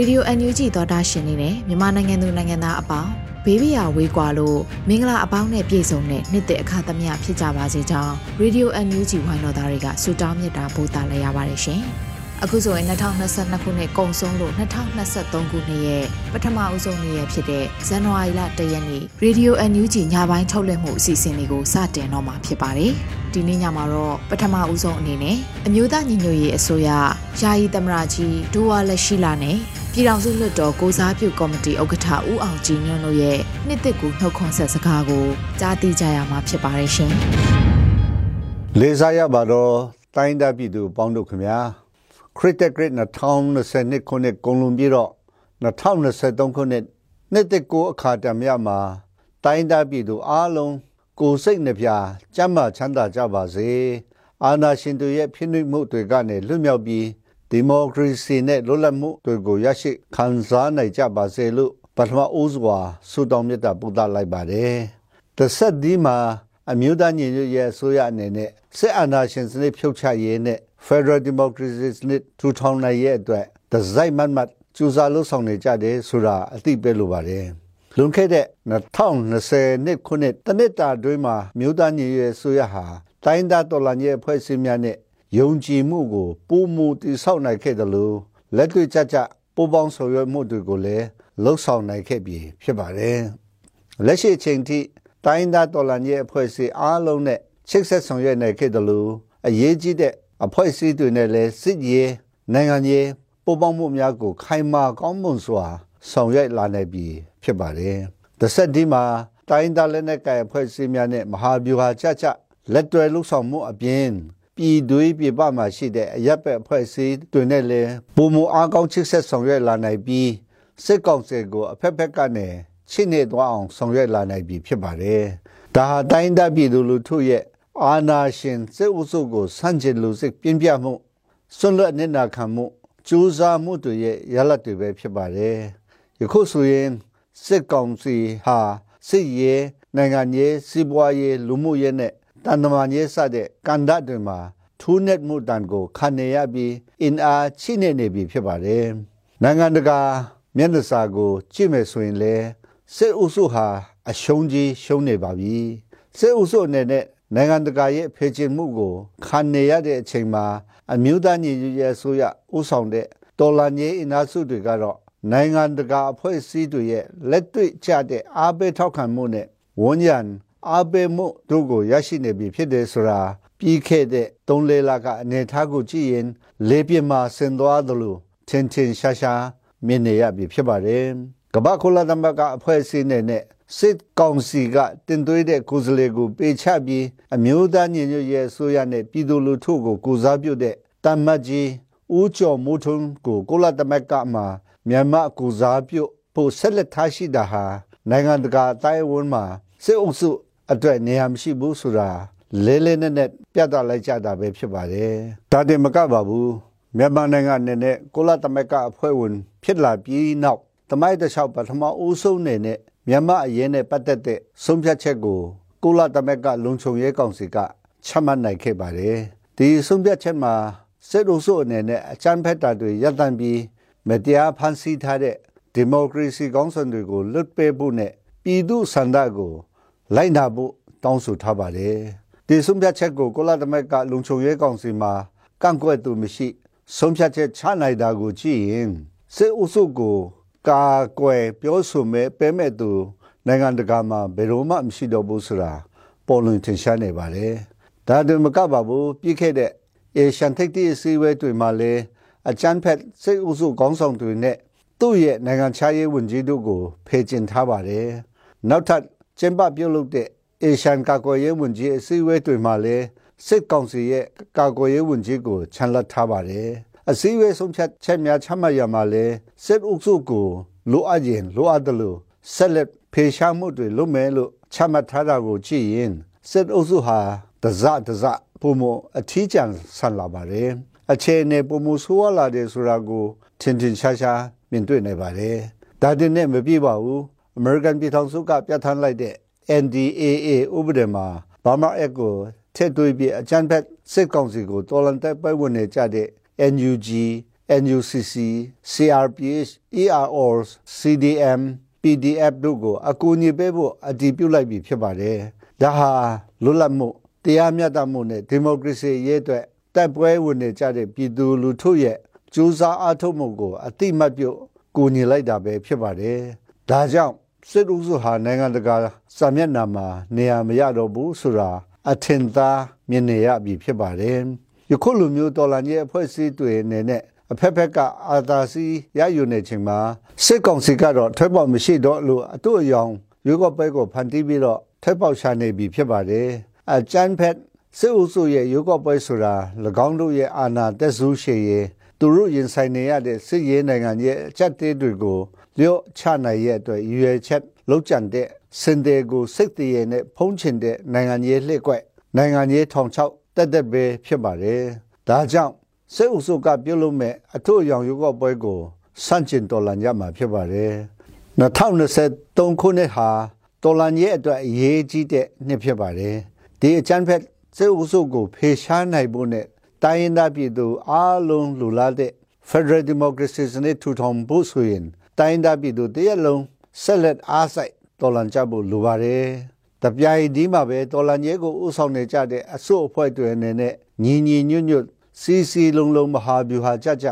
ရေဒီယို NUG သောတာရှင်နေနဲ့မြန်မာနိုင်ငံသူနိုင်ငံသားအပေါင်းဘေးပရာဝေးကွာလို့မင်္ဂလာအပေါင်းနဲ့ပြည့်စုံတဲ့နှစ်သက်အခါသမယဖြစ်ကြပါစေကြောင်းရေဒီယို NUG ဝိုင်းတော်သားတွေကဆုတောင်းမြတ်တာပို့သလိုက်ရပါတယ်ရှင်။အခုဆိုရင်2022ခုနှစ်ကုန်ဆုံးလို့2023ခုနှစ်ရဲ့ပထမအဦးဆုံးနေ့ရက်ဖြစ်တဲ့ဇန်နဝါရီလ1ရက်နေ့ရေဒီယို NUG ညပိုင်းထုတ်လွှင့်မှုအစီအစဉ်လေးကိုစတင်တော့မှာဖြစ်ပါတယ်။ဒီနေ့ညမှာတော့ပထမဦးဆုံးအနေနဲ့အမျိုးသားညီညွတ်ရေးအစိုးရယာယီသမရကြီးဒိုဝါလက်ရှိလာနဲ့ ပြည်ထောင်စုလွှတ်တော်ကိုစားပြုကော်မတီဥက္ကဋ္ဌဦးအောင်ကြည်ညွန့်တို့ရဲ့နှစ်သက်ကူနှုတ်ခွန်းဆက်စကားကိုကြားသိကြရမှာဖြစ်ပါတယ်ရှင်။လေးစားရပါတော့တိုင်းတပ်ပြည်သူပေါင်းတို့ခင်ဗျာခရစ်တက်ဂရစ်2022ခုနှစ်ကုန်လွန်ပြီးတော့2023ခုနှစ်နှစ်သက်ကူအခါတမရမှာတိုင်းတပ်ပြည်သူအားလုံးကိုစိတ်နှပြကျမ်းမာချမ်းသာကြပါစေအာနာရှင်တို့ရဲ့ဖြစ်နှိပ်မှုတွေကနေလွတ်မြောက်ပြီး ဒီမိုကရေစီနဲ့လွတ်လပ်မှုတွေကိုရရှိခံစားနိုင်ကြပါစေလို့ပထမဦးစွာဆုတောင်းမြတ်တာပို့သလိုက်ပါတယ်။တစ်ဆက်ဒီမှာအမျိုးသားညီညွတ်ရေးအစိုးရအနေနဲ့စစ်အာဏာရှင်စနစ်ဖြုတ်ချရေးနဲ့ Federal Democracy စနစ်ထူထောင်နိုင်ရေးအတွက်ဒဇိုက်မတ်မတ်ကြိုးစားလှုပ်ဆောင်နေကြတယ်ဆိုတာအသိပေးလိုပါတယ်။လွန်ခဲ့တဲ့2020နှစ်ခုနှစ်တနစ်တာတွင်းမှာမြို့သားညီရဲ့ဆိုရဟာတိုင်းသားတော်လှန်ရေးအဖွဲ့အစည်းများနဲ့ ယုံကြည်မှုကိုပုံမူတည်ဆောက်နိုင်ခဲ့တယ်လို့လက်တွေ့ကြကြပူပေါင်းဆောင်ရွက်မှုတွေကိုလည်းလှုပ်ဆောင်နိုင်ခဲ့ပြီဖြစ်ပါတယ်။လက်ရှိအချိန်ထိတိုင်းသားတော်လှန်ရေးအဖွဲ့အစည်းအားလုံးနဲ့ချိတ်ဆက်ဆောင်ရွက်နိုင်ခဲ့တယ်လို့အရေးကြီးတဲ့အဖွဲ့အစည်းတွေနဲ့လည်းစစ်ရေးနိုင်ငံရေးပူပေါင်းမှုများကို ခိုင်မာကောင်းမွန်စွာ ဆောင်ရွက်လာနိုင်ပြီဖြစ်ပါတယ်။တစ်ဆက်ဒီမှာတိုင်းသားလက်နက်ကိုင်အဖွဲ့အစည်းများနဲ့မဟာဗျူဟာချချလက်တွဲလှုပ်ဆောင်မှုအပြင် ပြည်သွေးပြည်ပမှာရှိတဲ့အရက်ပဲအဖွဲ့အစည်းတွေနဲ့လည်းပုံမအားကောင်းချစ်ဆက်ဆောင်ရွက်လာနိုင်ပြီးစစ်ကောင်စီကိုအဖက်ဖက်ကနေချစ်နေသွားအောင်ဆောင်ရွက်လာနိုင်ပြီဖြစ်ပါတယ်။ဒါဟာတိုင်းတပ်ပြည်သူလူထုရဲ့အာဏာရှင်စစ်အုပ်စုကိုဆန့်ကျင်လူစစ်ပြင်းပြမှုဆွလွတ်နေနာခံမှုကြိုးစားမှုတွေရဲ့ရလဒ်တွေပဲဖြစ်ပါတယ်။ယခုဆိုရင်စစ်ကောင်စီဟာစစ်ရေးနိုင်ငံရေးစီးပွားရေးလူမှုရေးနဲ့ တန်တမာရေးစတဲ့ကန်ဒတ်တွေမှာထူးနှက်မှုတန်ကိုခံနေရပြီးအင်အားချိနေနေပြီဖြစ်ပါတယ်။နိုင်ငံတကာမျက်နှာစာကိုကြည့်မယ်ဆိုရင်လေစစ်အုပ်စုဟာအရှုံးကြီးရှုံးနေပါပြီ။စစ်အုပ်စုအနေနဲ့နိုင်ငံတကာရဲ့ဖေချင်မှုကိုခံနေရတဲ့အချိန်မှာအမျိုးသားညီညွတ်ရေးအစိုးရဥဆောင်တဲ့တော်လှန်ရေးအင်အားစုတွေကတော့နိုင်ငံတကာအဖွဲ့အစည်းတွေရဲ့လက်တွေ့ကျတဲ့အားပေးထောက်ခံမှုနဲ့ဝန်ရံ အားပေးမှုတို့ကိုရရှိနေပြီဖြစ်တယ်ဆိုတာပြီးခဲ့တဲ့၃လလကအနေထားကိုကြည့်ရင်လေပြင်းမှာဆင်သွားသလိုထင်ထင်ရှားရှားမြင်နေရပြီဖြစ်ပါတယ်။ကမ္ဘာခုလသမဂ္ဂအဖွဲ့အစည်းနဲ့စစ်ကောင်စီကတင်သွင်းတဲ့ကိုယ်စားလှယ်ကိုပေချပြီးအမျိုးသားညီညွတ်ရေးအစိုးရနဲ့ပြည်သူလူထုကိုကိုစားပြုတဲ့တမတ်ကြီးဦးကျော်မိုးထွန်းကိုကိုလသမဂ္ဂမှာမြန်မာကိုစားပြုဖို့ဆက်လက်ထားရှိတာဟာနိုင်ငံတကာအတိုင်းအဝန်မှာစစ်အုပ်စု အတွက်နေရာမရှိဘူးဆိုတာလဲလဲနဲ့နဲ့ပြတ်သွားလိုက်ကြတာပဲဖြစ်ပါတယ်။ဒါတင်မကပါဘူးမြန်မာနိုင်ငံနဲ့နဲ့ကိုလာတမကအဖွဲ့ဝင်ဖြစ်လာပြီးနောက်တမိုင်းတလျှောက်ပထမဦးဆုံးနေနဲ့မြန်မာအရေးနဲ့ပတ်သက်တဲ့ဆုံးဖြတ်ချက်ကိုကိုလာတမကလုံခြုံရေးကောင်စီကချမှတ်နိုင်ခဲ့ပါတယ်။ဒီဆုံးဖြတ်ချက်မှာစစ်အုပ်စုအနေနဲ့အကြမ်းဖက်တာတွေရပ်တန့်ပြီးမတရားဖန်ဆီးထားတဲ့ဒီမိုကရေစီကောင်းစဉ်တွေကိုလွတ်ပေးဖို့နဲ့ပြည်သူစံဒကို လိုက်နာဖို့တောင်းဆိုထားပါတယ်။တဒီဆုံးဖြတ်ချက်ကိုကုလသမဂ္ဂလုံခြုံရေးကောင်စီမှာကန့်ကွက်သူမရှိဆုံးဖြတ်ချက်ချနိုင်တာကိုကြည့်ရင်စစ်အုပ်စုကိုကာကွယ်ပြောဆိုမဲ့ပဲမဲ့သူနိုင်ငံတကာမှာဘယ်တော့မှမရှိတော့ဘူးဆိုတာပေါ်လွင်ထင်ရှားနေပါတယ်။ဒါတွင်မကပါဘူးပြည့်ခဲ့တဲ့အေရှန်ထိပ်သီးအစည်းအဝေးတွေမှာလည်းအချမ်းဖက်စစ်အုပ်စုခေါင်းဆောင်တွေနဲ့သူ့ရဲ့နိုင်ငံခြားရေးဝန်ကြီးတို့ကိုဖေကျင်ထားပါတယ်။နောက်ထပ် ကျင်းပပြုလုပ်တဲ့အေရှန်ကာကွယ်ရေးဝန်ကြီးအစည်းအဝေးတွေမှာလည်းစစ်ကောင်စီရဲ့ကာကွယ်ရေးဝန်ကြီးကိုချန်လတ်ထားပါတယ်။အစည်းအဝေးဆုံးဖြတ်ချက်များချမှတ်ရမှာလဲစစ်အုပ်စုကိုလိုအပ်ရင်လိုအပ်တယ်လို့ဆက်လက်ဖေရှားမှုတွေလုပ်မယ်လို့ချမှတ်ထားတာကိုကြည့်ရင်စစ်အုပ်စုဟာတစတစပုံမအထီးကျန်ဆန်လာပါတယ်အခြေအနေပုံမဆိုးဝါးလာတယ်ဆိုတာကိုထင်ထင်ရှားရှားမြင်တွေ့နေပါတယ်ဒါတင်နဲ့မပြည့်ပါဘူး American ပြည်ထောင်စုကပြဋ္ဌာန်းလိုက်တဲ့ NDAA ဥပဒေမှာဘာမာအက်ကိုထည့်သွင်းပြီးအကြမ်းဖက်စစ်ကောင်စီကိုတော်လန်တက်ပွဲဝင်နေကြတဲ့ NUG NUCC CRPH EROs CDM PDF တို့ကိုအကူအညီပေးဖို့အတည်ပြုလိုက်ပြီဖြစ်ပါတယ်။ဒါဟာလွတ်လပ်မှုတရားမျှတမှုနဲ့ဒီမိုကရေစီရေးအတွက်တိုက်ပွဲဝင်နေကြတဲ့ပြည်သူလူထုရဲ့ကြိုးစားအားထုတ်မှုကိုအတိမတ်ပြုကူညီလိုက်တာပဲဖြစ်ပါတယ်။ ဒါကြောင့်စစ်အုပ်စုဟာနိုင်ငံတကာစာမျက်နှာမှာနေရာမရတော့ဘူးဆိုတာအထင်သာမြင်နေရပြီဖြစ်ပါတယ်။ယခုလိုမျိုးတော်လန်ရဲ့အဖွဲ့အစည်းတွေအနေနဲ့အဖက်ဖက်ကအာသာစီရယူနေချိန်မှာစစ်ကောင်စီကတော့ထွက်ပေါက်မရှိတော့လို့အတူအယောင်ရွေးကောက်ပွဲကိုဖန်တီးပြီးတော့ထွက်ပေါက်ရှာနေပြီဖြစ်ပါတယ်။အကျန်းဖက်စစ်အုပ်စုရဲ့ရွေးကောက်ပွဲဆိုတာ၎င်းတို့ရဲ့အာဏာတက်ဆူးရှည်ရဲ့သူတို့ရင်ဆိုင်နေရတဲ့စစ်ရေးနိုင်ငံရဲ့အချက်တေးတွေကို လျော့ချနိုင်ရဲ့အတွက်ရွေချက်လောက်ကျန်တဲ့စင်တဲ့ကိုစိတ်တရေနဲ့ဖုံးချင်တဲ့နိုင်ငံရေးလှည့်ကွက်နိုင်ငံရေးထောင်ချောက်တက်တက်ပဲဖြစ်ပါတယ်။ဒါကြောင့်စစ်အုပ်စုကပြုတ်လို့မဲ့အထုအယောင်ရုပ်ော့ပွဲကိုစန့်ကျင်တော်လှန်ကြမှာဖြစ်ပါတယ်။2023ခုနှစ်ဟာတော်လှန်ရေးအတွက်အရေးကြီးတဲ့နှစ်ဖြစ်ပါတယ်။ဒီအချမ်းဖက်စစ်အုပ်စုကိုဖေရှားနိုင်ဖို့နဲ့တိုင်းရင်းသားပြည်သူအားလုံးလူလားတဲ့ Federal Democracy စနစ်ထူထောင်ဖို့ဆိုရင် တိုင်းသားပြည်သူတရက်လုံးဆက်လက်အားစိုက်တော်လှန်ကြဖို့လိုပါတယ်။တပြိုင်ဒီမှာပဲတော်လှန်ရေးကိုဥဆောင်နေကြတဲ့အစိုးအဖွဲ့တွေအနေနဲ့ညီညီညွတ်ညွတ်စီစီလုံးလုံးမဟာဗျူဟာကြကြ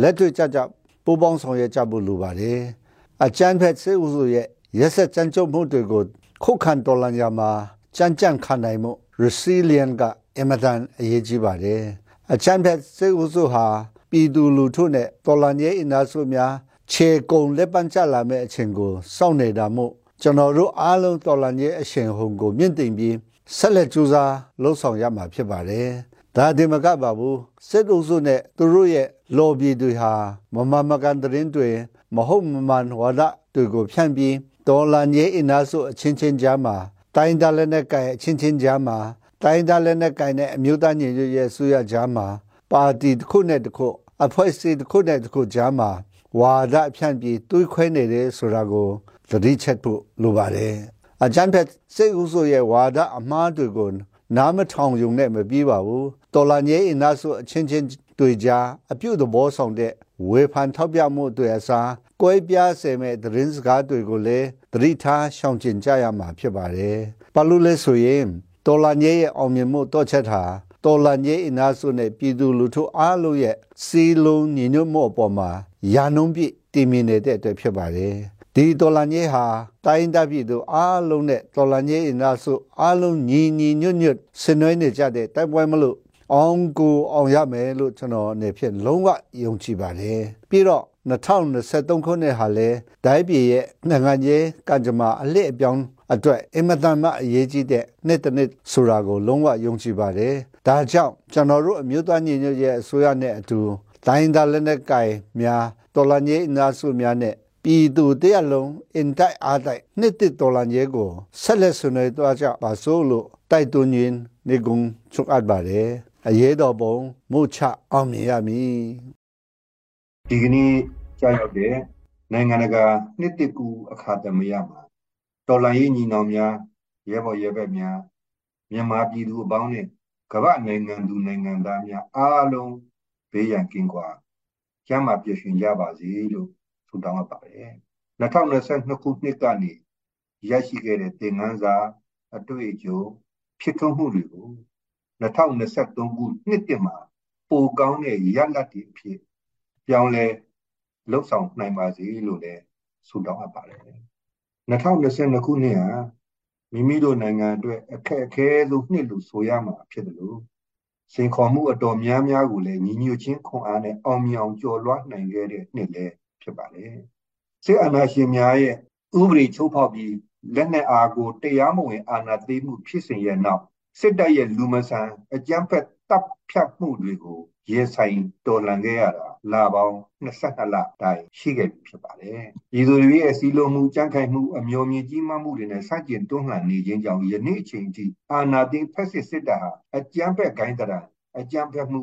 လက်တွေ့ကြကြပူးပေါင်းဆောင်ရွက်ကြဖို့လိုပါတယ်။အကြမ်းဖက်စစ်အုပ်စုရဲ့ရက်ဆက်ကြမ်းကြုတ်မှုတွေကိုခုခံတော်လှန်ရမှာကြမ်းကြမ်းခံနိုင်မှု resilient ကအမတန်အရေးကြီးပါတယ်။အကြမ်းဖက်စစ်အုပ်စုဟာပြည်သူလူထုနဲ့တော်လှန်ရေးအင်အားစုများ ခြေကုံလက်ပန်းချလာမဲ့အချိန်ကိုစောင့်နေတာမို့ကျွန်တော်တို့အားလုံးတော်လှန်ရေးအရှင်ဟုန်ကိုမြင့်တင်ပြီးဆက်လက်ကြိုးစားလှုပ်ဆောင်ရမှာဖြစ်ပါတယ်။ဒါဒီမကပါဘူးစစ်အုပ်စုနဲ့သူတို့ရဲ့လော်ဘီတွေဟာမမမကန်တရင်တွေမဟုတ်မမှန်ဝါဒတွေကိုဖြန့်ပြီးဒေါ်လာညေအင်နာစုအချင်းချင်းကြားမှာတိုင်းဒါလည်းနဲ့ကိုင်အချင်းချင်းကြားမှာတိုင်းဒါလည်းနဲ့ကိုင်တဲ့အမျိုးသားညီညွတ်ရေးအစိုးရကြားမှာပါတီတစ်ခုနဲ့တစ်ခုအဖွဲ့အစည်းတစ်ခုနဲ့တစ်ခုကြားမှာ ဝါဒဖြန့်ပြီးတွေးခွဲနေတယ်ဆိုတာကိုသတိချက်ဖို့လိုပါတယ်အကြံဖက်စိတ်ဥဆိုရဲ့ဝါဒအမှားတွေကိုနားမထောင်ယုံနဲ့မပြေးပါဘူးတော်လာညေအင်နာဆိုအချင်းချင်းတွေ့ကြအပြုတ်သဘောဆောင်တဲ့ဝေဖန်ထောက်ပြမှုတွေအစားကွဲပြားစေမဲ့သတင်းစကားတွေကိုလည်းသတိထားရှောင်ကျဉ်ကြရမှာဖြစ်ပါတယ်။ဘာလို့လဲဆိုရင်တော်လာညေရဲ့အောင်မြင်မှုတော့ချက်ဟာ တော်လာညေအင်နာဆိုနဲ့ပြည်သူလူထုအားလုံးရဲ့စီလုံးညီညွတ်မှုအပေါ်မှာယာနှုံးပြတည်မြင်နေတဲ့အတွက်ဖြစ်ပါတယ်။ဒီတော်လန်ကြီးဟာတိုင်းတပ်ပြည်သူအားလုံးနဲ့တော်လန်ကြီးအင်အားစုအားလုံးညီညီညွတ်ညွတ်ဆင်နွှဲနေကြတဲ့တိုက်ပွဲမလို့အောင်ကိုအောင်ရမယ်လို့ကျွန်တော်အနေဖြင့်လုံးဝယုံကြည်ပါတယ်ပြီးတော့2023ခုနှစ်ဟာလည်းဒိုင်းပြည်ရဲ့နိုင်ငံရေးကံကြမ္မာအလစ်အပြောင်းအတွက်အင်မတန်မှအရေးကြီးတဲ့နှစ်တစ်နှစ်ဆိုတာကိုလုံးဝယုံကြည်ပါတယ် ဒါကြောင့်ကျွန်တော်တို့အမျိုးသားညီညွတ်ရေးအစိုးရနဲ့အတူတိုင်းဒါလက်နက်ကိုင်များတော်လန်ရေးအင်အားစုများနဲ့ပြည်သူတရလုံးအင်တိုက်အားတိုက်နှစ်တစ်ဒေါ်လာရဲကိုဆက်လက်ဆွေးနွေးသွားကြပါစို့လို့တိုက်တွန်းရင်းနေကုံချုပ်အပ်ပါတယ်အရေးတော်ပုံမို့ချအောင်မြင်ရမည်ဒီကနေ့ကြာရောက်တဲ့နိုင်ငံတကာနှစ်တစ်ကူအခါသမယမှာဒေါ်လာရေးညီနောင်များရဲဘော်ရဲဘက်များမြန်မာပြည်သူအပေါင်းနဲ့ ကမ္ဘာနိုင်ငံသူနိုင်ငံသားများအားလုံးဘေးရန်ကင်းကွာကျမ်းမာပြည့်စုံကြပါစေလို့ဆုတောင်းအပ်ပါတယ်2022ခုနှစ်ကနေရရှိခဲ့တဲ့သင်ခန်းစာအတွေ့အကြုံဖြစ်ထွန်းမှုတွေကို2023ခုနှစ်တည်းမှာပိုကောင်းတဲ့ရလဒ်တွေအဖြစ်ပြောင်းလဲလှုပ်ဆောင်နိုင်ပါစေလို့လည်းဆုတောင်းအပ်ပါတယ်2022ခုနှစ်ဟာ မိမိတို့နိုင်ငံအတွက်အခက်အခဲဆုံးနှစ်လို့ဆိုရမှာဖြစ်တယ်လို့စင်ခေါ်မှုအတော်များများကိုလည်းညီညွတ်ခြင်းခွန်အားနဲ့အောင်မြင်အောင်ကျော်လွှားနိုင်ခဲ့တဲ့နှစ်လည်းဖြစ်ပါတယ်စစ်အာဏာရှင်များရဲ့ဥပဒေချုပ်ဖောက်ပြီးလက်နက်အားကိုတရားမဝင်အာဏာသိမ်းမှုဖြစ်စဉ်ရဲ့နောက်စစ်တပ်ရဲ့လူမဆန်အကြမ်းဖက် တပ်ဖြတ်မှုတွေကိုရင်ဆိုင်တော်လှန်ခဲ့ရတာလာပေါင်း22လတိုင်ရှိခဲ့ပြီဖြစ်ပါတယ်။ဒီလိုရဲ့စီလိုမှုကြမ်းခိုင်မှုအမျိုးမြင့်ကြီးမားမှုတွေနဲ့စကြင်တွန်းလှန်နေခြင်းကြောင့်ယနေ့အချိန်ထိအာဏာသိမ်းဖက်စစ်စစ်တပ်ဟာအကြမ်းဖက်ဂိုင်းတရံအကြမ်းဖက်မှု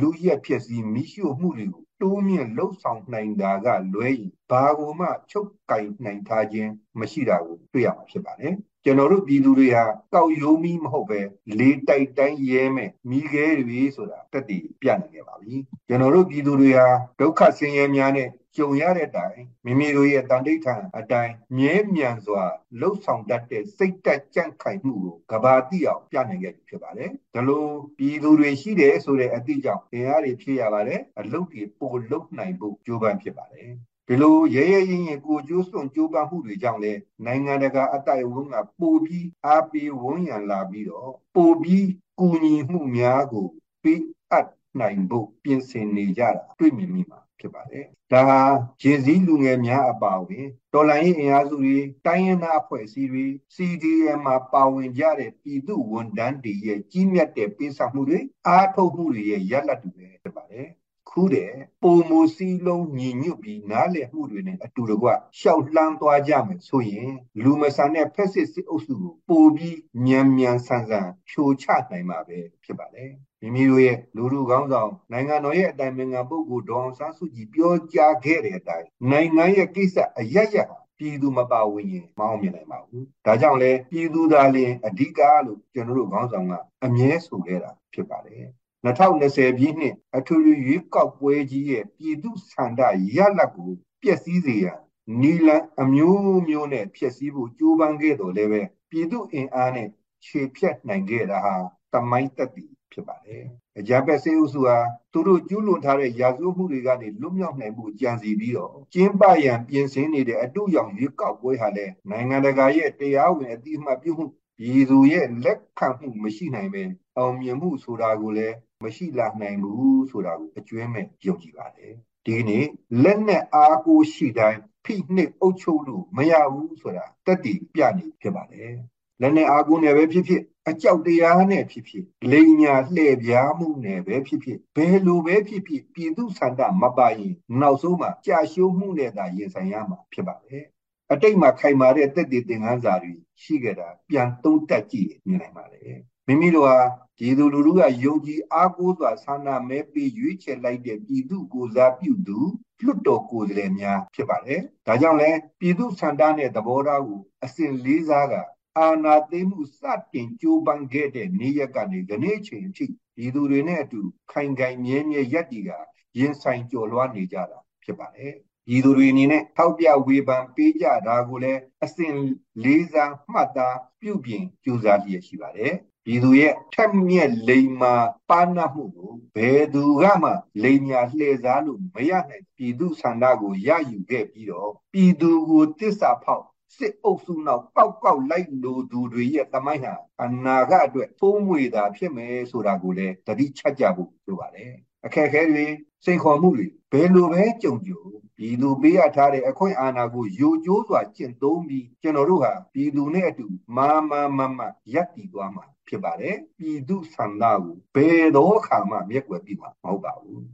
လူရက်ဖြစ်စီမိရှို့မှုတွေကိုတိုးမြင့်လှုပ်ဆောင်နိုင်တာကလွဲရင်ဘာကိုမှချုပ်ကင်နိုင်ထားခြင်းမရှိတာကိုတွေ့ရမှာဖြစ်ပါတယ် ကျွန်တော်တို့ပြည်သူတွေဟာကောက်ရိုးမီးမဟုတ်ပဲလေတိုက်တိုင်းရဲမဲ့မိခဲတွေဆိုတာတက်တည်ပြနေခဲ့ပါပြီကျွန်တော်တို့ပြည်သူတွေဟာဒုက္ခဆင်းရဲများနဲ့ကြုံရတဲ့အတိုင်းမိမိတို့ရဲ့တန်တိဋ္ဌာန်အတိုင်းမြဲမြံစွာလှုပ်ဆောင်တတ်တဲ့စိတ်တက်ကြန့်ခိုင်မှုကိုကဘာတိအောင်ပြနိုင်ခဲ့ပြီဖြစ်ပါတယ်ဒါလို့ပြည်သူတွေရှိတယ်ဆိုတဲ့အသည့်ကြောင့်တရားတွေဖြစ်ရပါတယ်အလုပ်တွေပိုလုပ်နိုင်ဖို့ကြိုးပမ်းဖြစ်ပါတယ် ဒီလိုရဲရဲရင်ရင်ကိုကျိုးစွန့်ကြိုးပမ်းမှုတွေကြောင့်လဲနိုင်ငံတကာအတိုက်အဝန်းကပိုပြီးအားပေးဝန်းရံလာပြီးတော့ပိုပြီးကူညီမှုများကိုပေးအပ်နိုင်ဖို့ပြင်ဆင်နေကြတာတွေ့မြင်မိမှာဖြစ်ပါတယ်။ဒါဟာရင်စည်းလူငယ်များအပါအဝင်တော်လှန်ရေးအင်အားစုတွေတိုင်းရင်းသားအဖွဲ့အစည်းတွေ CDM မှာပါဝင်ကြတဲ့ပြည်သူဝန်ထမ်းတွေရဲ့ကြီးမြတ်တဲ့ပေးဆောင်မှုတွေအားထုတ်မှုတွေရဲ့ရလဒ်တွေပဲဖြစ်ပါတယ်။ ခူးတယ်ပုံမူစီလုံးညီညွတ်ပြီးနားလည်မှုတွေနဲ့အတူတကွရှောက်လှမ်းသွားကြမယ်ဆိုရင်လူမဆန်တဲ့ဖက်စစ်စစ်အုပ်စုကိုပိုပြီးမြန်မြန်ဆန်ဆန်ဖြိုချနိုင်မှာပဲဖြစ်ပါလေမိမိတို့ရဲ့လူလူကောင်းဆောင်နိုင်ငံတော်ရဲ့အတိုင်ပင်ခံပုဂ္ဂိုလ်ဒေါအောင်ဆန်းစုကြည်ပြောကြားခဲ့တဲ့အတိုင်းနိုင်ငံရဲ့ကိစ္စအရရပြည်သူမပါဝင်ရင်မအောင်မြင်နိုင်ပါဘူး။ဒါကြောင့်လဲပြည်သူသားလင်အဓိကလို့ကျွန်တော်တို့ခေါင်းဆောင်ကအမြဲဆိုခဲ့တာဖြစ်ပါတယ် 2020ပြည့်နှစ်အထွေထွေရွေးကောက်ပွဲကြီးရဲ့ပြည်သူဆန္ဒရလဒ်ကိုပျက်စီးစေရန်နီလန်အမျိုးမျိုးနဲ့ဖျက်ဆီးဖို့ကြိုးပမ်းခဲ့တော်လည်းပဲပြည်သူအင်အားနဲ့ခြေဖြတ်နိုင်ခဲ့တာဟာတမိုင်းတက်တည်ဖြစ်ပါတယ်။အကြမ်းဖက်စေအုပ်စုဟာသူတို့ကျူးလွန်ထားတဲ့ရာဇဝတ်မှုတွေကနေလွတ်မြောက်နိုင်မှုကြံစီပြီးတော့ကျင်းပရန်ပြင်ဆင်နေတဲ့အတုရောင်ရွေးကောက်ပွဲဟာလည်းနိုင်ငံတကာရဲ့တရားဝင်အတိအမှတ်ပြုမှုပြည်သူရဲ့လက်ခံမှုမရှိနိုင်ပဲအောင်မြင်မှုဆိုတာကိုလည်း မရှိလာနိုင်ဘူးဆိုတာကိုအကျွမ်းမဲ့ယုံကြည်ပါတယ်ဒီနေ့လက်နဲ့အားကိုရှိတိုင်းဖိနှိပ်အုပ်ချုပ်လို့မရဘူးဆိုတာတက်တည်ပြနေဖြစ်ပါတယ်လက်နဲ့အားကိုနဲ့ပဲဖြစ်ဖြစ်အကြောက်တရားနဲ့ဖြစ်ဖြစ်လိန်ညာလှည့်ပြားမှုနဲ့ပဲဖြစ်ဖြစ်ဘယ်လိုပဲဖြစ်ဖြစ်ပြည်သူဆန္ဒမပါရင်နောက်ဆုံးမှာကြာရှုံးမှုနဲ့သာရင်ဆိုင်ရမှာဖြစ်ပါတယ်အတိတ်မှာခိုင်မာတဲ့တက်တည်သင်ခန်းစာတွေရှိခဲ့တာပြန်သုံးတက်ကြည့်မြင်နိုင်ပါလေမိမိတို့ဟာ ပြည်သူလူထုကယုံကြည်အားကိုးစွာဆန္ဒမဲပေးရွေးချယ်လိုက်တဲ့ပြည်သူကိုစားပြုသူလွတ်တော်ကိုယ်စားလှယ်များဖြစ်ပါတယ်။ဒါကြောင့်လဲပြည်သူဆန္ဒနဲ့သဘောထားကိုအစဉ်လေးစားကအာဏာသိမ်းမှုစတင်ကြိုးပမ်းခဲ့တဲ့နေ့ရက်ကနေဒီနေ့ချိန်အထိပြည်သူတွေနဲ့အတူခိုင်ခိုင်မြဲမြဲရပ်တည်ကရင်ဆိုင်ကြော်လွှားနေကြတာဖြစ်ပါတယ်။ပြည်သူတွေအနေနဲ့ထောက်ပြဝေဖန်ပေးကြတာကိုလည်းအစဉ်လေးစားမှတ်သားပြုပြင်ကြိုးစားလျက်ရှိပါတယ်။ ပြည်သူရဲ့ထက်မြက်လိမ်မာပါနမှုကိုဘယ်သူကမှလိမ်ညာလှည့်စားလို့မရနိုင်ပြည်သူဆန္ဒကိုရယူခဲ့ပြီးတော့ပြည်သူကိုတစ္ဆာဖောက်စစ်အုပ်စုနောက်ကောက်ကောက်လိုက်လို့သူတွေရဲ့တမိုင်းဟာအနာဂတ်အတွက်ဖုံးမွေတာဖြစ်မယ်ဆိုတာကိုလည်းတတိချက်ကြဖို့လိုပါတယ်အခက်ခဲတွေစိန်ခေါ်မှုတွေဘယ်လိုပဲကြုံကြုံ ပြည်သူပေးရထားတဲ့အခွင့်အာဏာကိုယိုကျိုးစွာကျင့်သုံးပြီးကျွန်တော်တို့ဟာပြည်သူနဲ့အတူမာမာမမရပ်တည်သွားမှာဖြစ်ပါတယ်ပြည်သူဆန္ဒကိုဘယ်တော့ခါမှမျက်ွယ်ပြီးမှာမဟုတ်ပါဘူး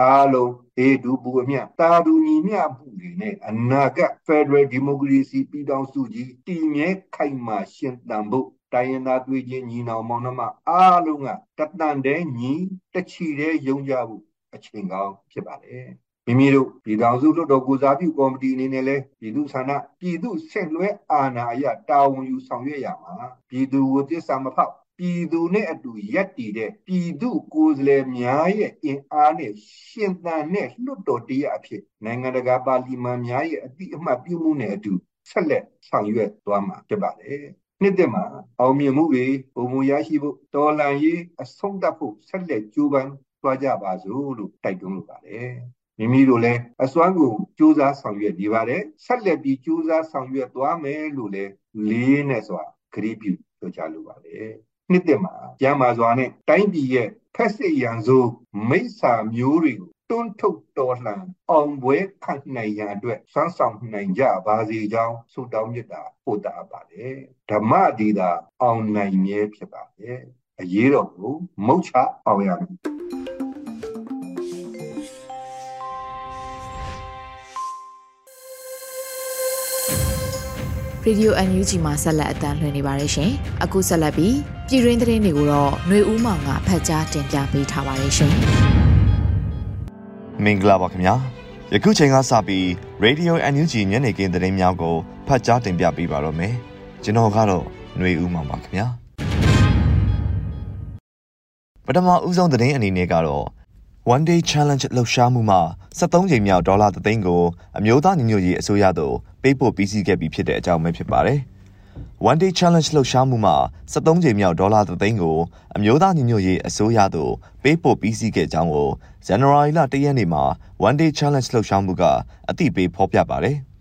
အားလုံးအေဒူပူအမြတာဒူညီမျှမှုတွေနဲ့အနာဂတ် Federal Democracy ပြည်ထောင်စုကြီးတည်မြဲခိုင်မာရှင်သန်ဖို့တိုင်းရင်းသားတွေချင်းညီနောင်မောင်နှမအားလုံးကတတန်တဲ့ညီတချီတဲ့ယုံကြဖို့အချိန်ကောင်းဖြစ်ပါတယ် မိမိတို့ပြည်ထောင်စုလွှတ်တော်ကိုစားပြုကော်မတီအနေနဲ့လည်းပြည်သူဆန္ဒပြည်သူဆက်လွဲအာဏာအရတာဝန်ယူဆောင်ရွက်ရမှာပြည်သူကိုတစ္ဆာမဖောက်ပြည်သူနဲ့အတူရက်တည်တဲ့ပြည်သူကိုယ်စားလှယ်များရဲ့အင်အားနဲ့ရှင်သန်တဲ့လွှတ်တော်တရားအဖြစ်နိုင်ငံတကာပါလီမန်များရဲ့အတိအမှတ်ပြုမှုနဲ့အတူဆက်လက်ဆောင်ရွက်သွားမှာဖြစ်ပါတယ်နှစ်သက်မှာအောင်မြင်မှုတွေပုံမူရရှိဖို့တော်လှန်ရေးအဆုံးသတ်ဖို့ဆက်လက်ကြိုးပမ်းသွားကြပါစို့လို့တိုက်တွန်းလိုပါတယ် မိမိတို့လည်းအစွမ်းကိုစူးစမ်းဆောင်ရွက်နေပါတယ်ဆက်လက်ပြီးစူးစမ်းဆောင်ရွက်သွားမယ်လို့လည်းလေးနဲ့စွာခရီးပြုပြောကြားလိုပါတယ်နှစ်သက်မှာကျမ်းမာစွာနဲ့တိုင်းပြည်ရဲ့ဖက်စစ်ရန်စိုးမိစ္ဆာမျိုးတွေကိုတွန်းထုတ်တော်လှန်အောင်ပွဲခံနိုင်ရန်အတွက်စမ်းဆောင်နိုင်ကြပါစေကြောင်းဆုတောင်းမေတ္တာပို့တာပါတယ်ဓမ္မဒီတာအောင်နိုင်မြဲဖြစ်ပါတယ်အရေးတော်ကိုမုတ်ချအောင်ရမည် ရေဒီယို NUG မှာဆက်လက်အသံလွှင့်နေပါတယ်ရှင်။အခုဆက်လက်ပြီးပြည်တွင်းသတင်းတွေကိုတော့ຫນွေဦးမောင်ကဖတ်ကြားတင်ပြပေးထားပါတယ်ရှင်။မင်္ဂလာပါခင်ဗျာ။ယခုချိန်ကစပြီး Radio NUG ညနေခင်းသတင်းများကိုဖတ်ကြားတင်ပြပေးပါတော့မယ်။ကျွန်တော်ကတော့ຫນွေဦးမောင်ပါခင်ဗျာ။ပထမဦးဆုံးသတင်းအနေနဲ့ကတော့ One Day Challenge လှုပ်ရှားမှုမှာ73ချိန်မြောက်ဒေါ်လာ3သိန်းကိုအမျိုးသားညီညွတ်ရေးအစိုးရသို့ပေးပို့ပြီးစီးခဲ့ပြီးဖြစ်တဲ့အကြောင်းပဲဖြစ်ပါတယ်။ One Day Challenge လှုပ်ရှားမှုမှာ73ချိန်မြောက်ဒေါ်လာ3သိန်းကိုအမျိုးသားညီညွတ်ရေးအစိုးရသို့ပေးပို့ပြီးစီးခဲ့ကြောင်းကိုဇန်နဝါရီလ1ရက်နေ့မှာ One Day Challenge လှုပ်ရှားမှုကအသိပေးဖော်ပြပါတယ်။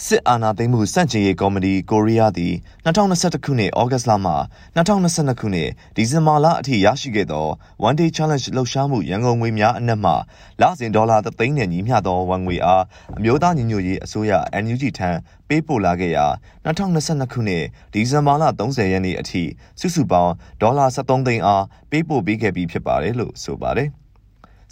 စစ်အာဏာသိမ်းမှုစန့်ကျင်ရေးကော်မတီကိုရီးယားသည်2021ခုနှစ်ဩဂတ်လမှ2022ခုနှစ်ဒီဇင်ဘာလအထိရရှိခဲ့သော One Day Challenge လှုပ်ရှားမှုရန်ကုန်ငွေများအနက်မှလစဉ်ဒေါ်လာ3သိန်းနဲ့ညီမျှသောဝန်ငွေအားအမျိုးသားညီညွတ်ရေးအစိုးရ NUG ထံပေးပို့လာခဲ့ရာ2022ခုနှစ်ဒီဇင်ဘာလ30ရက်နေ့အထိစုစုပေါင်းဒေါ်လာ73သိန်းအားပေးပို့ပေးခဲ့ပြီးဖြစ်ပါတယ်လို့ဆိုပါတယ်။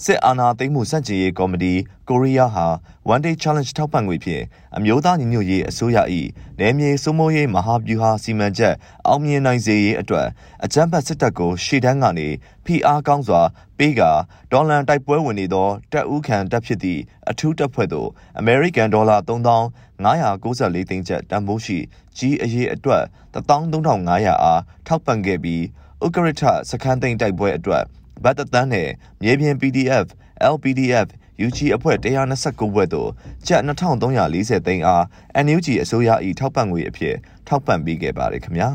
စစ်အာဏာသိမ်းမှုစန့်ကျင်ရေးကော်မတီကိုရီးယားဟာ One Day Challenge ထောက်ပံ့ငွေဖြင့်အမျိုးသားညီညွတ်ရေးအစိုးရ၏နယ်မြေစိုးမိုးရေးမဟာဗျူဟာစီမံချက်အောင်မြင်နိုင်စေရေးအတွက်အကြမ်းဖက်စစ်တပ်ကိုရှေ့တန်းကနေဖိအားကောင်းစွာပေးကာဒေါ်လန်တိုက်ပွဲဝင်နေသောတပ်ဦးခံတပ်ဖြစ်သည့်အထူးတပ်ဖွဲ့သို့အမေရိကန်ဒေါ်လာ3594သိန်းကျပ်တန်ဖိုးရှိကြီးအရေးအတွက်13500အားထောက်ပံ့ခဲ့ပြီးဥက္ကဋ္ဌစခန်းသိမ်းတိုက်ပွဲအတွက် ဗတ်တသန်းနဲ့မြေပြင် PDF LPDF UG အဖွဲ့129ဘွဲ့သို့ကျပ်2340သိန်းအား NUG အစိုးရ၏ထောက်ပံ့ငွေအဖြစ်ထောက်ပံ့ပေးခဲ့ပါတယ်ခင်ဗျာ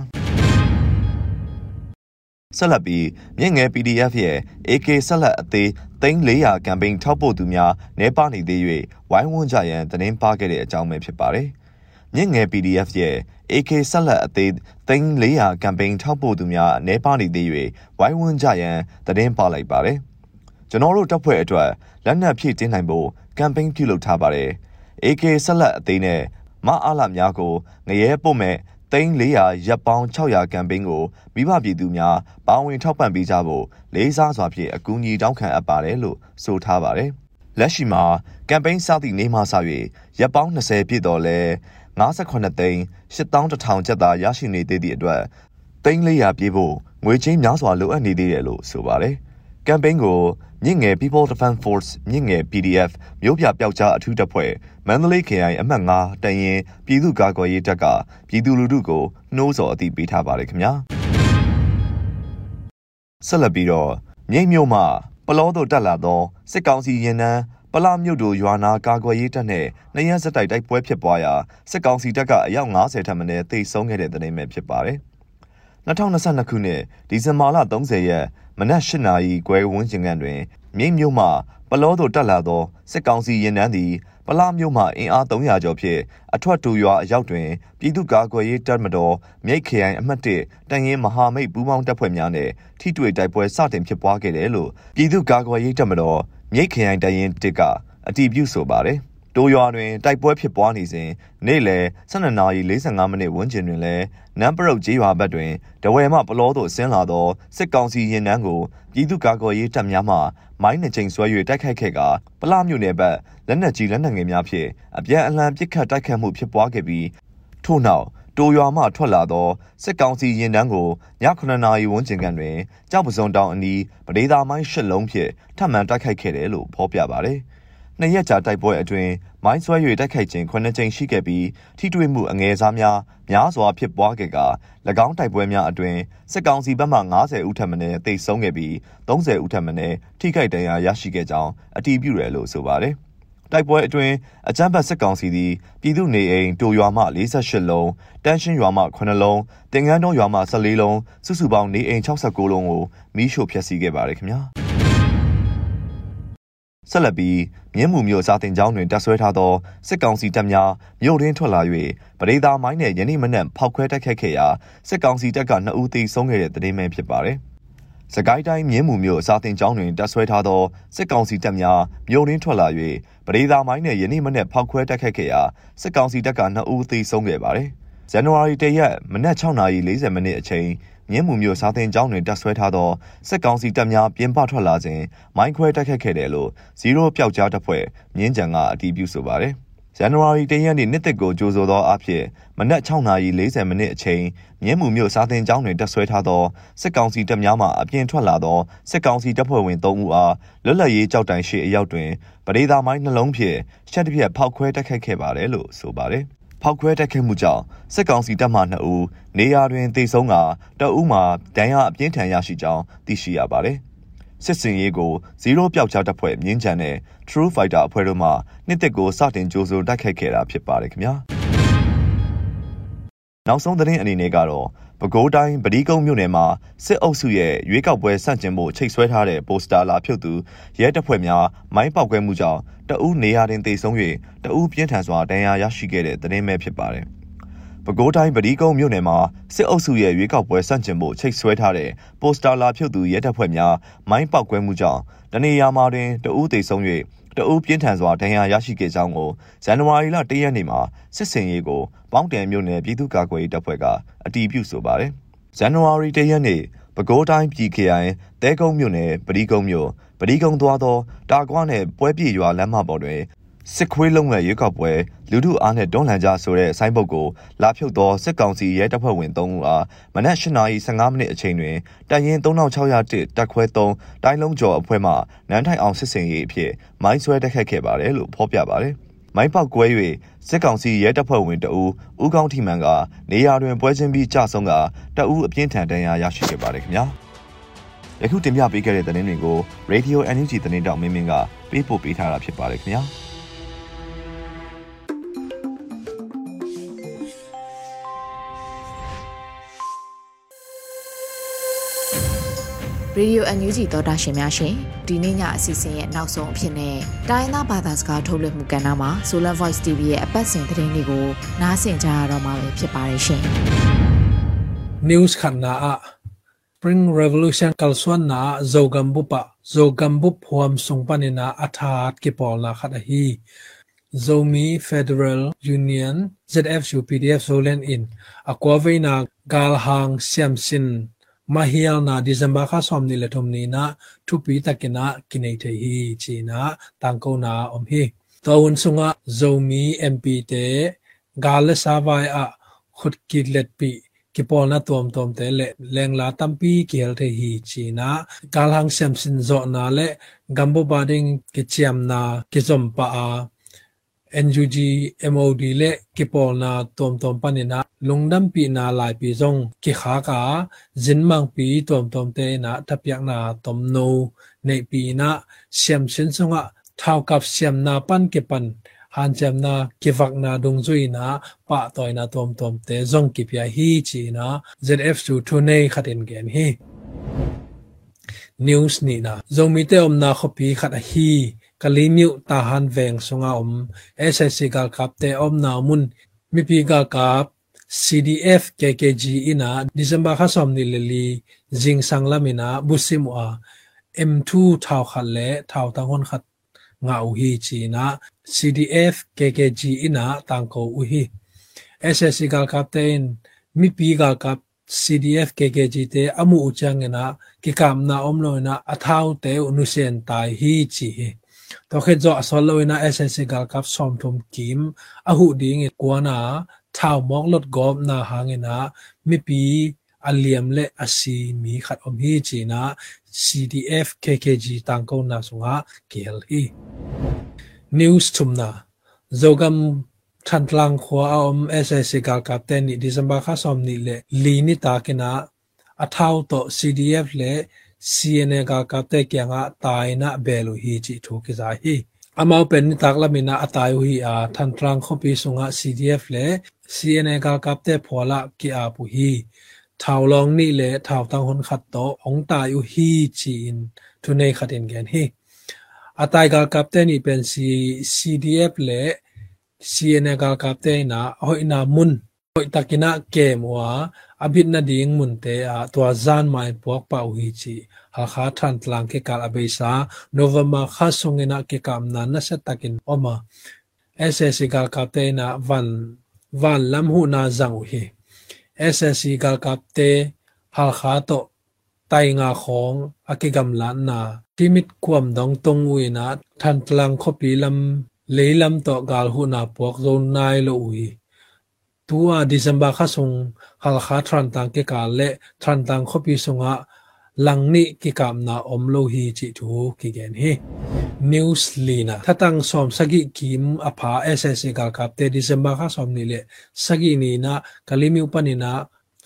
ဆက်လက်ပြီးမြင့်ငယ် PDF ရဲ့ AK ဆက်လက်အသေး3400ကမ်ပိန်းထောက်ပို့သူများနေပါနေသေး၍ဝိုင်းဝန်းကြရန်သတင်းပါခဲ့တဲ့အကြောင်းပဲဖြစ်ပါတယ်မြင့်ငယ် PDF ရဲ့ AK ဆက်လက်အသေးသိန်း400ကမ်ပိန်းထောက်ပို့သူများအနေပါနေသေး၍ဝိုင်းဝန်းကြရန်သတင်းပါလိုက်ပါတယ်။ကျွန်တော်တို့တပ်ဖွဲ့အတွက်လက်နက်ဖြည့်တင်းနိုင်ဖို့ကမ်ပိန်းပြုလုပ်ထားပါတယ်။ AK ဆက်လက်အသေးနဲ့မအားလာများကိုငရဲပို့မဲ့သိန်း400ရပ်ပေါင်း600ကမ်ပိန်းကိုမိဘပြည်သူများပါဝင်ထောက်ပံ့ပေးကြဖို့လေးစားစွာဖြင့်အကူအညီတောင်းခံအပ်ပါတယ်လို့ဆိုထားပါတယ်။လက်ရှိမှာကမ်ပိန်းစသည့်နေ့မှစ၍ရပ်ပေါင်း20ပြည့်တော်လဲ 58သိန်း8100ကျပ်သားရရှိနေသေးသည့်အတွက်သိန်း400ပြေးဖို့ငွေချင်းများစွာလိုအပ်နေသေးတယ်လို့ဆိုပါတယ်။ကမ်ပိန်းကိုမြင့်ငယ် People Defense Force မြင့်ငယ် PDF မြို့ပြပျောက်ကြားအထူးတပ်ဖွဲ့မန္တလေးခရိုင်အမှတ်9တရင်ပြည်သူ့ကာကွယ်ရေးတပ်ကပြည်သူလူထုကိုနှိုးဆော်အသိပေးထားပါတယ်ခင်ဗျာဆက်လက်ပြီးတော့မြိတ်မြို့မှာပလောတို့တက်လာသောစစ်ကောင်စီရင်နှန်း ပလမြို့တို့ရွာနာကာကွယ်ရေးတပ်နဲ့နှရစက်တိုက်တိုက်ပွဲဖြစ်ပွားရာစစ်ကောင်စီတပ်ကအယောက်90ထပ်မံတေဆုံးခဲ့တဲ့တဲ့နေပဲဖြစ်ပါတယ်။2022ခုနှစ်ဒီဇင်ဘာလ30ရက်မနက်၈နာရီခွဲဝန်းကျင်ခန့်တွင်မြိတ်မြို့မှပလောတို့တက်လာသောစစ်ကောင်စီရင်နှန်းသည်ပလာမြို့မှအင်အား300ကျော်ဖြင့်အထွတ်တူရွာအရောက်တွင်ပြည်သူ့ကာကွယ်ရေးတပ်မတော်မြိတ်ခရိုင်အမှတ်1တန်ရင်မဟာမိတ်ပူးပေါင်းတပ်ဖွဲ့များနဲ့ထိတွေ့တိုက်ပွဲစတင်ဖြစ်ပွားခဲ့တယ်လို့ပြည်သူ့ကာကွယ်ရေးတပ်မတော် မြိတ်ခရိုင်တရင်တစ်ကအတည်ပြုဆိုပါတယ်။တိုးရွာတွင်တိုက်ပွဲဖြစ်ပွားနေစဉ်နေ့လယ်12:45မိနစ်ဝန်းကျင်တွင်လည်းနမ်ပရုတ်ကျေးရွာဘက်တွင်တဝယ်မှပလောသို့ဆင်းလာသောစစ်ကောင်စီရင်နှန်းကိုပြည်သူ့ကာကွယ်ရေးတပ်များမှမိုင်းနှချိန်ဆွဲ၍တိုက်ခိုက်ခဲ့ကပလမြို့နယ်ဘက်လက်နက်ကြီးလက်နက်ငယ်များဖြင့်အပြန်အလှန်ပစ်ခတ်တိုက်ခတ်မှုဖြစ်ပွားခဲ့ပြီးထို့နောက် တိုရွာမှထွက်လာသောစစ်ကောင်စီရင်တန်းကိုည9နာရီဝန်းကျင်ကန်တွင်ကြောက်ပစုံတောင်အနီးပဒေသာမိုင်းရှစ်လုံးဖြင့်ထပ်မံတိုက်ခိုက်ခဲ့တယ်လို့ဖော်ပြပါတယ်။နှစ်ရက်ကြာတိုက်ပွဲအတွင်းမိုင်းဆွဲ၍တိုက်ခိုက်ခြင်း9ကြိမ်ရှိခဲ့ပြီးထိတွေ့မှုအငယ်စားများများစွာဖြစ်ပွားခဲ့က၎င်းတိုက်ပွဲများအတွင်းစစ်ကောင်စီဘက်မှ90ဦးထပ်မံတိတ်ဆုံးခဲ့ပြီး30ဦးထပ်မံထိခိုက်ဒဏ်ရာရရှိခဲ့ကြောင်းအတည်ပြုတယ်လို့ဆိုပါတယ်။ တိုက်ပွဲအတွင်းအကြမ်းဖက်စစ်ကောင်စီသည်ပြည်သူနေအိမ်တိုရွာမှ48လုံးတန်းရှင်းရွာမှ9လုံးတင်ငန်းတုံးရွာမှ14လုံးစုစုပေါင်းနေအိမ်69လုံးကိုမီးရှို့ဖျက်ဆီးခဲ့ပါတယ်ခင်ဗျာဆက်လက်ပြီးမြင်းမှုမျိုးစာတင်ကျောင်းတွင်တပ်ဆွဲထားသောစစ်ကောင်စီတပ်များမြို့ရင်းထွက်လာ၍ပရိသာမိုင်းနဲ့ယနေ့မနက်ဖောက်ခွဲတိုက်ခတ်ခဲ့ရာစစ်ကောင်စီတပ်က2ဦးသေဆုံးခဲ့တဲ့တဲ့င်းပဲဖြစ်ပါတယ်။ စကိုင်းတိုင်းမြင်းမှုမြို့စာတင်ကျောင်းတွင်တပ်ဆွဲထားသောစစ်ကောင်စီတပ်များမြို့ရင်းထွက်လာ၍ပရိသာမိုင်းနှင့်ယနေ့မနေ့ဖောက်ခွဲတိုက်ခတ်ခဲ့ရာစစ်ကောင်စီတပ်က2ဦးသေဆုံးခဲ့ပါသည်။ဇန်နဝါရီ၁ရက်မနက်6:40မိနစ်အချိန်မြင်းမှုမြို့စာတင်ကျောင်းတွင်တပ်ဆွဲထားသောစစ်ကောင်စီတပ်များပြင်ပထွက်လာစဉ်မိုင်းခွဲတိုက်ခတ်ခဲ့တယ်လို့ဇီရိုပျောက်ကြားတပ်ဖွဲ့မြင်းကြံကအတည်ပြုဆိုပါတယ်။ ဇန်နဝါရီ၁ရက်နေ့နှစ်သက်ကိုကြိုဆိုသောအဖြစ်မနက်6:40မိနစ်အချိန်မြင်းမှုမြို့စာသင်ကျောင်းတွင်တပ်ဆွဲထားသောစစ်ကောင်စီတပ်များမှအပြင်ထွက်လာသောစစ်ကောင်စီတပ်ဖွဲ့ဝင်3ဦးအားလွတ်လပ်ရေးကြောက်တိုင်ရှိအရောက်တွင်ပဒေသာမိုင်းနှလုံးဖြင့်ရှက်တစ်ပြက်ဖောက်ခွဲတိုက်ခိုက်ခဲ့ပါတယ်လို့ဆိုပါတယ်။ဖောက်ခွဲတိုက်ခိုက်မှုကြောင့်စစ်ကောင်စီတပ်မှ2ဦးနေရာတွင်တေဆုံးကတအုပ်မှဒဏ်ရာအပြင်းထန်ရရှိကြောင်းသိရှိရပါတယ်။ စစ်စင်ရေးကို0ပျောက်ကြားတပ်ဖွဲ့မြင်းချန်နဲ့ True Fighter အဖွဲ့တို့မှနှစ်သက်ကိုစတင်ကြိုးစိုးတိုက်ခိုက်ခဲ့တာဖြစ်ပါတယ်ခင်ဗျာနောက်ဆုံးသတင်းအနေနဲ့ကတော့ပဲခူးတိုင်းပဒီကုန်းမြို့နယ်မှာစစ်အုပ်စုရဲ့ရွေးကောက်ပွဲဆန့်ကျင်ဖို့ချိတ်ဆွဲထားတဲ့ပိုစတာလာဖြုတ်သူရဲတပ်ဖွဲ့များမိုင်းပေါက်ကွဲမှုကြောင့်တအူးနေရာတင်သေဆုံး၍တအူးပြင်းထန်စွာဒဏ်ရာရရှိခဲ့တဲ့သတင်းပဲဖြစ်ပါတယ်။ ပဲခူးတိုင်းပဒီကုန်းမြို့နယ်မှာစစ်အုပ်စုရဲ့ရွေးကောက်ပွဲစန့်ကျင်ဖို့ချိတ်ဆွဲထားတဲ့ပိုစတာလာဖြုတ်သူရဲတပ်ဖွဲ့များမိုင်းပေါက်ကွဲမှုကြောင့်တနေရာမှာတွင်တဦးသေဆုံး၍တဦးပြင်းထန်စွာဒဏ်ရာရရှိခဲ့ကြောင်းကိုဇန်နဝါရီလ၁ရက်နေ့မှာစစ်စင်ရေးကိုပေါင်းတန်မြို့နယ်ပြည်သူ့ကာကွယ်ရေးတပ်ဖွဲ့ကအတည်ပြုဆိုပါတယ်။ဇန်နဝါရီ၁ရက်နေ့ပဲခူးတိုင်းပြည်ခရိုင်တဲကုန်းမြို့နယ်ပဒီကုန်းမြို့ပဒီကုန်းသွားသောတာကွားနယ်ပွဲပြေရွာလမ်းမပေါ်တွင် စစ်ခွေးလုံးရဲ့ရွေးကောက်ပွဲလူထုအားနဲ့တွန်းလှန်ကြဆိုတဲ့ဆိုင်းဘုတ်ကိုလာဖြုတ်သောစစ်ကောင်စီရဲတပ်ဖွဲ့ဝင်3ဦးအားမနက်8:15မိနစ်အချိန်တွင်တပ်ရင်း3601တပ်ခွဲ3တိုင်းလုံးကျော်အဖွဲ့မှနန်းထိုင်အောင်စစ်စင်ရေးအဖြစ်မိုင်းဆွဲတက်ခတ်ခဲ့ပါတယ်လို့ဖော်ပြပါတယ်။မိုင်းပေါက်ကွဲ၍စစ်ကောင်စီရဲတပ်ဖွဲ့ဝင်တအူးဦးကောင်းထီမန်ကနေရာတွင်ပွဲချင်းပြီးကြဆုံးကတအူးအပြင်းထန်ဒဏ်ရာရရှိခဲ့ပါတယ်ခင်ဗျာ။ယခုတင်ပြပေးခဲ့တဲ့သတင်းတွေကို Radio NUG သတင်းတောက်မင်းမင်းကပေးပို့ပေးထားတာဖြစ်ပါတယ်ခင်ဗျာ။ Radio NUG သောတာရှင်များရှင်ဒီနေ့ညအစီအစဉ်ရဲ့နောက်ဆုံးအဖြစ်နဲ့တိုင်းသားဘာသာစကားထုတ်လွှင့်မှုကဏ္ဍမှာ Solar Voice TV ရဲ့အပတ်စဉ်သတင်းတွေကိုနားဆင်ကြရတော့မှာဖြစ်ပါတယ်ရှင် News ခန္နာအ Spring Revolution kalsuan na zogambu pa zogambu phuam sungpanina athat ki polna khata hi zomi federal union zfu pdf zolen in akwaveina galhang siamsin mahial na december kha som ni le thom ni na thu pi takina kinai the hi chi na tangko na om hi tawun sunga zomi mp te gal savai a khut ki let pi ki pol na tom tom te le leng la tampi kel the hi chi na gal hang sem sin zo na le gambo bading ki chiam na ki zom pa a NUG MOD และกิปอลนาตอมตอมปันนะลงดํปีนาหลายปีจงกิขากาจินมังปีตอมตอมเตนะทับยักนาตอมโนในปีนะเสียมสินสงะเท่า NUG MOD le kipol na tom tom pani na lungdam pi na lai pi zong ki kha ka jin mang pi tom tom te na tapyak na tom no nei pi na siam sin songa thau kap siam na pan ke pan han cham na ki vak na dung zui na pa toy na tom tom te zong ki pya hi chi na ZF chu thu nei khatin gen hi. News ni na zomi te om na khopi khat hi kalimiu tahan veng sunga om ssc gal kap te om na mun mi kap CDF KKG ina, December kha som ni leli jing sang lamina busim a M2 thau khat le thau ta hon khat, nga u hi chi na CDF KKG ina, tang ko u hi. SSC gal captain mi pi gal kap CDF KKG te amu uchang na ki kam na om lo na athau te unusen tai hi chi hi. to khe jo asol lo ina ss gal kap som thum kim a hu ding e kwana thau mok lot gop na hangena mi pi aliam le asi mi khat om hi china cdf kkg tangko na sunga kel hi news thumna zogam thantlang khwa om ss gal kap ten ni december kha som ni le li ni ta kena athau to cdf le CNA ka kapte kya nga taina belu hi chi thu ki za hi amau pen ni tak lamina atayu hi a than trang khopi sunga CDF le CNA ka kapte phola ki a pu hi ทาวลองนี่แหละทาวตังหนขัดโตองตาอยู่ฮีจีนทุนในขัดเองแกนฮีอาตายกากับเตนี่เป็นซีซีดีเอฟเละซีเอ็นกากับเตนะหอยนามุนหอยตะกินะเกมว่าอภิษนาดิงมุนเตะตัวจานไม้ปวกเป่าฮีจี kha than tlang ke kal abesa novema kha sungena ke kam na na sa takin oma ssc ka kapte na van van lam hu na zang hi ssc ka kapte hal kha to tai nga khong akigam lan na timit kwam dong tong uina than tlang khopi lam leilam to gal hu na pok zon nai lo ui tua december kha sung hal kha tran tang ke ka le tran tang khopi sunga langni ki kam na om lo hi chi thu ki gen hi news lina thatang som sagi kim apha ssc gal kap te december kha som ni le sagi ni na kalimi upanina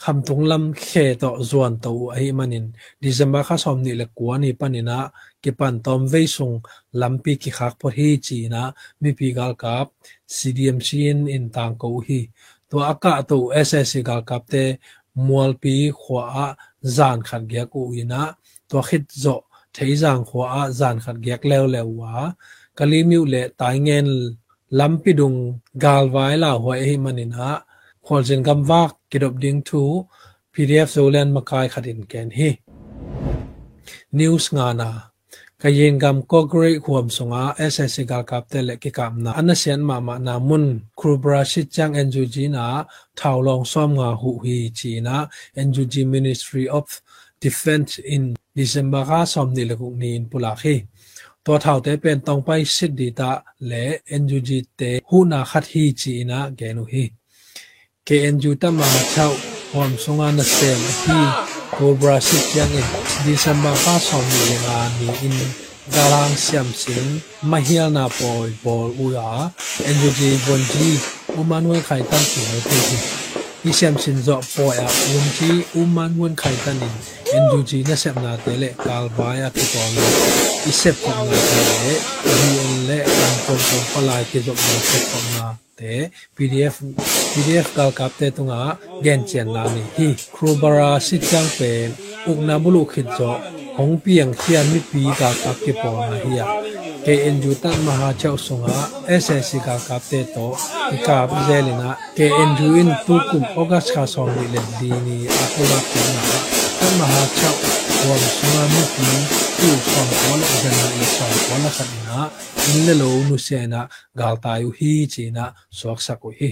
kham tung lam khe to zuan to ai manin december kha som ni le kwani panina ki pan tom ve sung lampi ki khak por hi chi na mi pi gal kap cdmc in in tang ko hi to aka to จานขัดแกียกูอินะตัวคิดโจเทยจางขวจานขัดแกียกเลวเลววากะลีมิวเลตายเงินลำปิดุงกาลไว้ลาหัวเอมันินะควรเซนกำวากกิดบดิงทูพีดีเอฟโซเลนมากายขัดอินแกนฮีนิวส์งานา kayen gam ko great huam sunga ssc gal kap te le ki kam na anasian ma ma na mun krubra shi chang njuj na thawlong som nga hu hi chi na njuj ministry of defense in december ka som ni le ku ni in pula khi to thau te pen tong pai sit di ta le njuj te hu na khat hi chi na genu hi KNU ta ma chau hom sunga na sem hi cobra sit yang in december ka som ni nga ni in garang siam sing mahia na poi bol u ya NUG bonji umanwen khai tan ki hai pe ki i siam sin zo po ya um ji umanwen khai tan in NUG na sep na te le kal ba ya ki to na i sep ko na te le UN le an kon kon palai ki zo na sep ko na te pdf pdf kal kap te tunga gen chen la ni hi krobara sityang pe ukna bulu khit zo hong piang khian mi pi ka kap ke po na hi ya KNU tan maha chau sunga SSC ka kap te to ikap zelina KNU in tu kum august kha song ni le di ni akula ki na tan maha chau wam sunga mi pi tu song ko la jana i song ko la khanina in le lo nu se na gal ta yu hi chi na sok sa ko hi